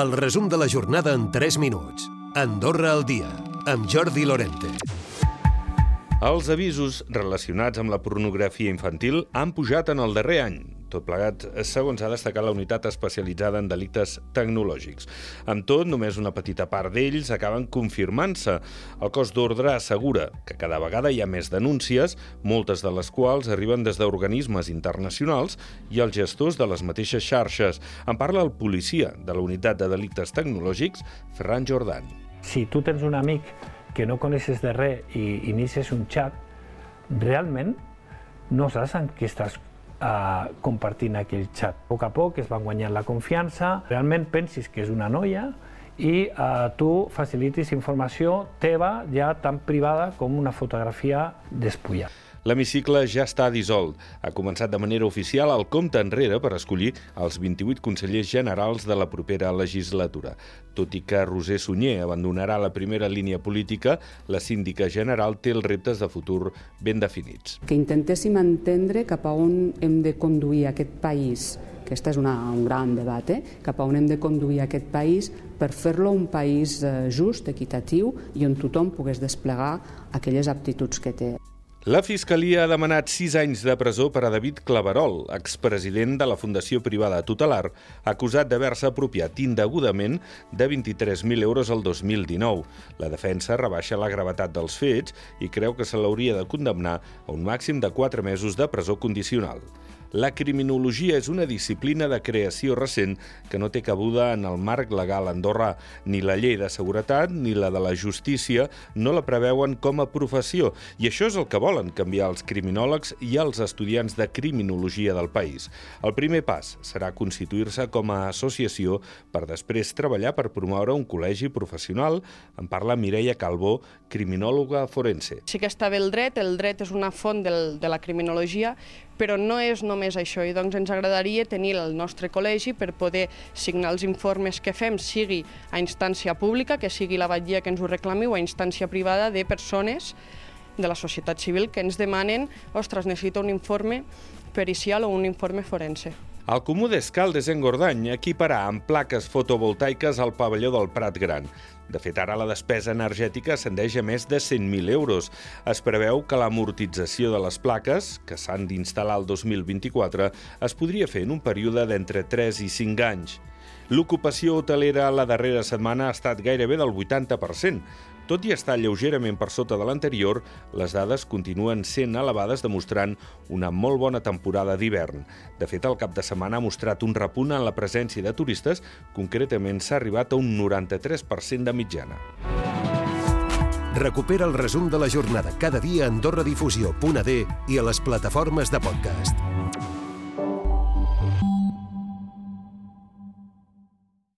El resum de la jornada en 3 minuts. Andorra al dia, amb Jordi Lorente. Els avisos relacionats amb la pornografia infantil han pujat en el darrer any, tot plegat, segons ha destacat la unitat especialitzada en delictes tecnològics. Amb tot, només una petita part d'ells acaben confirmant-se. El cos d'ordre assegura que cada vegada hi ha més denúncies, moltes de les quals arriben des d'organismes internacionals i els gestors de les mateixes xarxes. En parla el policia de la unitat de delictes tecnològics, Ferran Jordan. Si tu tens un amic que no coneixes de res i inicies un xat, realment no saps en què estàs uh, compartint aquell xat. A poc a poc es van guanyant la confiança, realment pensis que és una noia i uh, tu facilitis informació teva ja tan privada com una fotografia despullada. L'hemicicle ja està dissolt. Ha començat de manera oficial el compte enrere per escollir els 28 consellers generals de la propera legislatura. Tot i que Roser Sunyer abandonarà la primera línia política, la síndica general té els reptes de futur ben definits. Que intentéssim entendre cap a on hem de conduir aquest país aquest és una, un gran debat, eh? cap a on hem de conduir aquest país per fer-lo un país eh, just, equitatiu i on tothom pogués desplegar aquelles aptituds que té. La Fiscalia ha demanat sis anys de presó per a David Claverol, expresident de la Fundació Privada Tutelar, acusat d'haver-se apropiat indegudament de 23.000 euros el 2019. La defensa rebaixa la gravetat dels fets i creu que se l'hauria de condemnar a un màxim de 4 mesos de presó condicional. La criminologia és una disciplina de creació recent que no té cabuda en el marc legal andorrà. Ni la llei de seguretat ni la de la justícia no la preveuen com a professió i això és el que volen canviar els criminòlegs i els estudiants de criminologia del país. El primer pas serà constituir-se com a associació per després treballar per promoure un col·legi professional. En parla Mireia Calbó, criminòloga forense. Sí que està bé el dret, el dret és una font del, de la criminologia, però no és només això, i doncs ens agradaria tenir el nostre col·legi per poder signar els informes que fem, sigui a instància pública, que sigui la batllia que ens ho reclami, o a instància privada de persones de la societat civil que ens demanen, ostres, necessito un informe pericial o un informe forense. El Comú d'Escaldes en Gordany equiparà amb plaques fotovoltaiques al pavelló del Prat Gran. De fet, ara la despesa energètica ascendeix a més de 100.000 euros. Es preveu que l'amortització de les plaques, que s'han d'instal·lar el 2024, es podria fer en un període d'entre 3 i 5 anys. L'ocupació hotelera la darrera setmana ha estat gairebé del 80%. Tot i estar lleugerament per sota de l'anterior, les dades continuen sent elevades demostrant una molt bona temporada d'hivern. De fet, el cap de setmana ha mostrat un repunt en la presència de turistes, concretament s'ha arribat a un 93% de mitjana. Recupera el resum de la jornada cada dia a AndorraDifusió.d i a les plataformes de podcast.